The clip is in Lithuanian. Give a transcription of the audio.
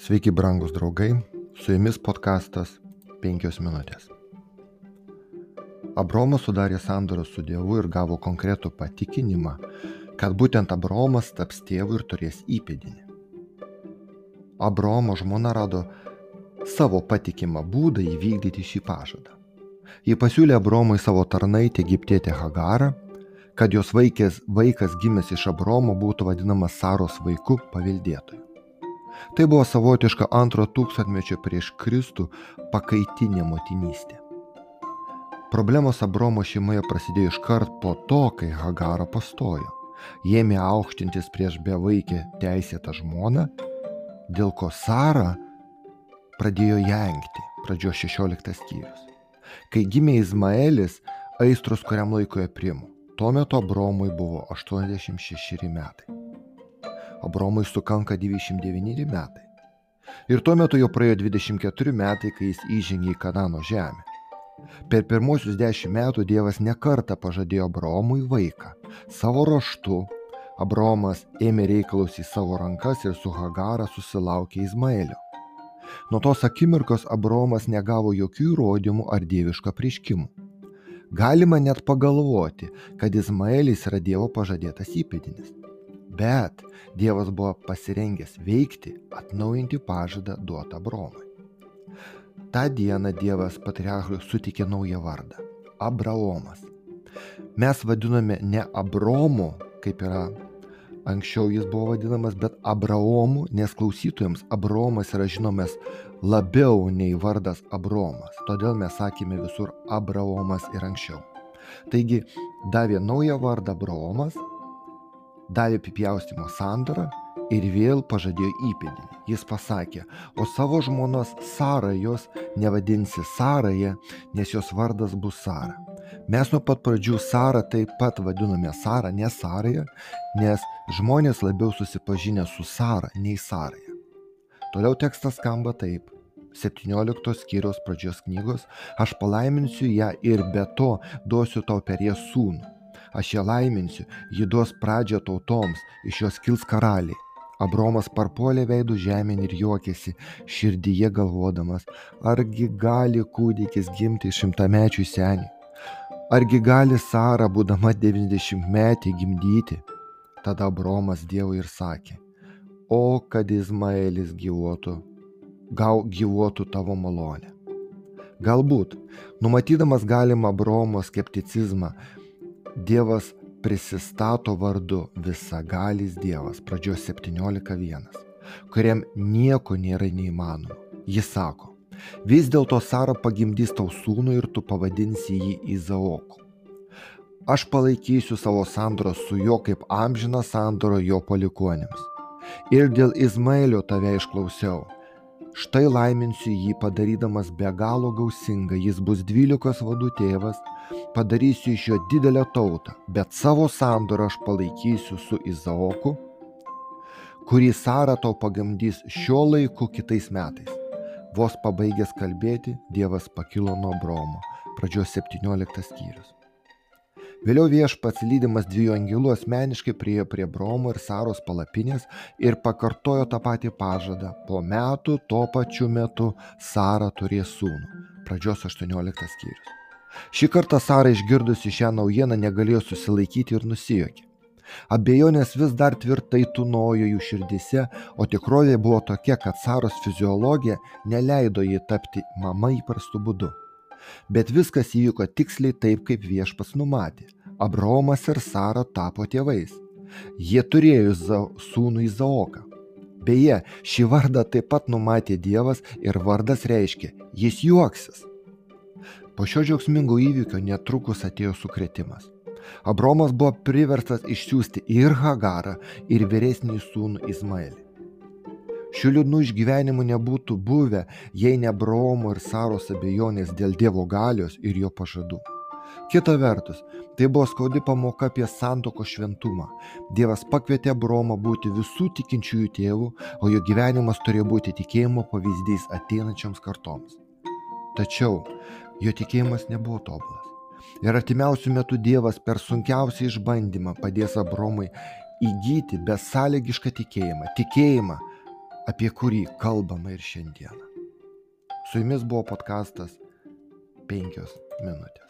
Sveiki, brangus draugai, su jumis podkastas 5 minutės. Abromas sudarė sandorą su Dievu ir gavo konkretų patikinimą, kad būtent Abromas taps tėvu ir turės įpėdinį. Abromo žmona rado savo patikimą būdą įvykdyti šį pažadą. Ji pasiūlė Abromui savo tarnaitę Egiptietę Hagarą, kad jos vaikės, vaikas gimęs iš Abromo būtų vadinamas Saros vaiku paveldėtoju. Tai buvo savotiška antro tūkstantmečio prieš Kristų pakaitinė motinystė. Problemos Abromo šeimoje prasidėjo iškart po to, kai Hagara pastojo. Jėmė aukštintis prieš bevaikę teisėtą žmoną, dėl ko Sara pradėjo jengti, pradžio 16 skyrius. Kai gimė Izmaelis, aistros kuriam laikui aprimo. Tuo metu Abromui buvo 86 metai. Abromui sukanka 29 metai. Ir tuo metu jau praėjo 24 metai, kai jis įžengė į Kanano žemę. Per pirmosius dešimt metų Dievas nekarta pažadėjo Abromui vaiką. Savo raštu Abromas ėmė reikalus į savo rankas ir su Hagara susilaukė Izmaelio. Nuo tos akimirkos Abromas negavo jokių įrodymų ar dieviško prieškimų. Galima net pagalvoti, kad Izmaelis yra Dievo pažadėtas įpėdinis. Bet Dievas buvo pasirengęs veikti, atnaujinti pažadą duotą Abromui. Ta diena Dievas patriarchui sutikė naują vardą - Abraomas. Mes vadiname ne Abromu, kaip yra anksčiau jis buvo vadinamas, bet Abraomu, nes klausytojams Abromas yra žinomas labiau nei vardas Abromas. Todėl mes sakėme visur Abraomas ir anksčiau. Taigi davė naują vardą Abraomas, davė apipjaustimo sandorą ir vėl pažadėjo įpėdinį. Jis pasakė, o savo žmonos Sarajos nevadinsi Saraja, nes jos vardas bus Sara. Mes nuo pat pradžių Sarą taip pat vadiname Sara, ne Saraja, nes žmonės labiau susipažinę su Sara nei Saraja. Toliau tekstas skamba taip. 17 skyriaus pradžios knygos, aš palaiminsiu ją ir be to duosiu tau per ją sūnų aš ją laiminsiu, ji duos pradžią tautoms, iš jos kils karaliai. Abromas parpuolė veidų žemėn ir juokėsi, širdyje galvodamas, argi gali kūdikis gimti šimtamečių senių, argi gali Sara, būdama 90 metį, gimdyti. Tada Abromas Dievui ir sakė, o kad Izmaelis gyvuotų, gal gyvuotų tavo malonė. Galbūt, numatydamas galimą Abromo skepticizmą, Dievas prisistato vardu visagalis Dievas, pradžios 17.1, kuriam nieko nėra neįmanoma. Jis sako, vis dėlto Sara pagimdys tau sūnų ir tu pavadinsi jį Izaoku. Aš palaikysiu savo sandorą su juo kaip amžiną sandorą jo palikonėms. Ir dėl Izmaelio tave išklausiau Štai laiminsiu jį padarydamas be galo gausingą, jis bus dvylikos vadų tėvas, padarysiu iš jo didelę tautą, bet savo sandorą aš palaikysiu su Izaoku, kurį Sara tau pagamdys šiuo laiku kitais metais. Vos pabaigęs kalbėti, Dievas pakilo nuo Bromo, pradžios 17 skyrius. Vėliau viešpats lydimas dviejų angelų asmeniškai priejo prie Bromo ir Saros palapinės ir pakartojo tą patį pažadą. Po metų tuo pačiu metu Sara turės sūnų. Pradžios 18 skyrius. Šį kartą Sara išgirdusi šią naujieną negalėjo susilaikyti ir nusijuokė. Abejonės vis dar tvirtai tunojo jų širdise, o tikrovė buvo tokia, kad Saros fiziologija neleido jai tapti mama įprastu būdu. Bet viskas įvyko tiksliai taip, kaip viešpas numatė. Abraomas ir Sara tapo tėvais. Jie turėjo sūnų Izaoką. Beje, šį vardą taip pat numatė Dievas ir vardas reiškia, jis juoksis. Po šio džiaugsmingo įvykio netrukus atėjo sukretimas. Abromas buvo priverstas išsiųsti ir Hagarą, ir vyresnį sūnų Izmaelį. Šių liūdnų išgyvenimų nebūtų buvę, jei ne Bromo ir Saros abejonės dėl Dievo galios ir jo pažadų. Kita vertus, tai buvo skaudi pamoka apie santoko šventumą. Dievas pakvietė Bromą būti visų tikinčiųjų tėvų, o jo gyvenimas turėjo būti tikėjimo pavyzdys ateinančioms kartoms. Tačiau jo tikėjimas nebuvo tobulas. Ir artimiausių metų Dievas per sunkiausią išbandymą padės Abromui įgyti besąlygišką tikėjimą. Tikėjimą, apie kurį kalbama ir šiandieną. Su jumis buvo podkastas 5 minutės.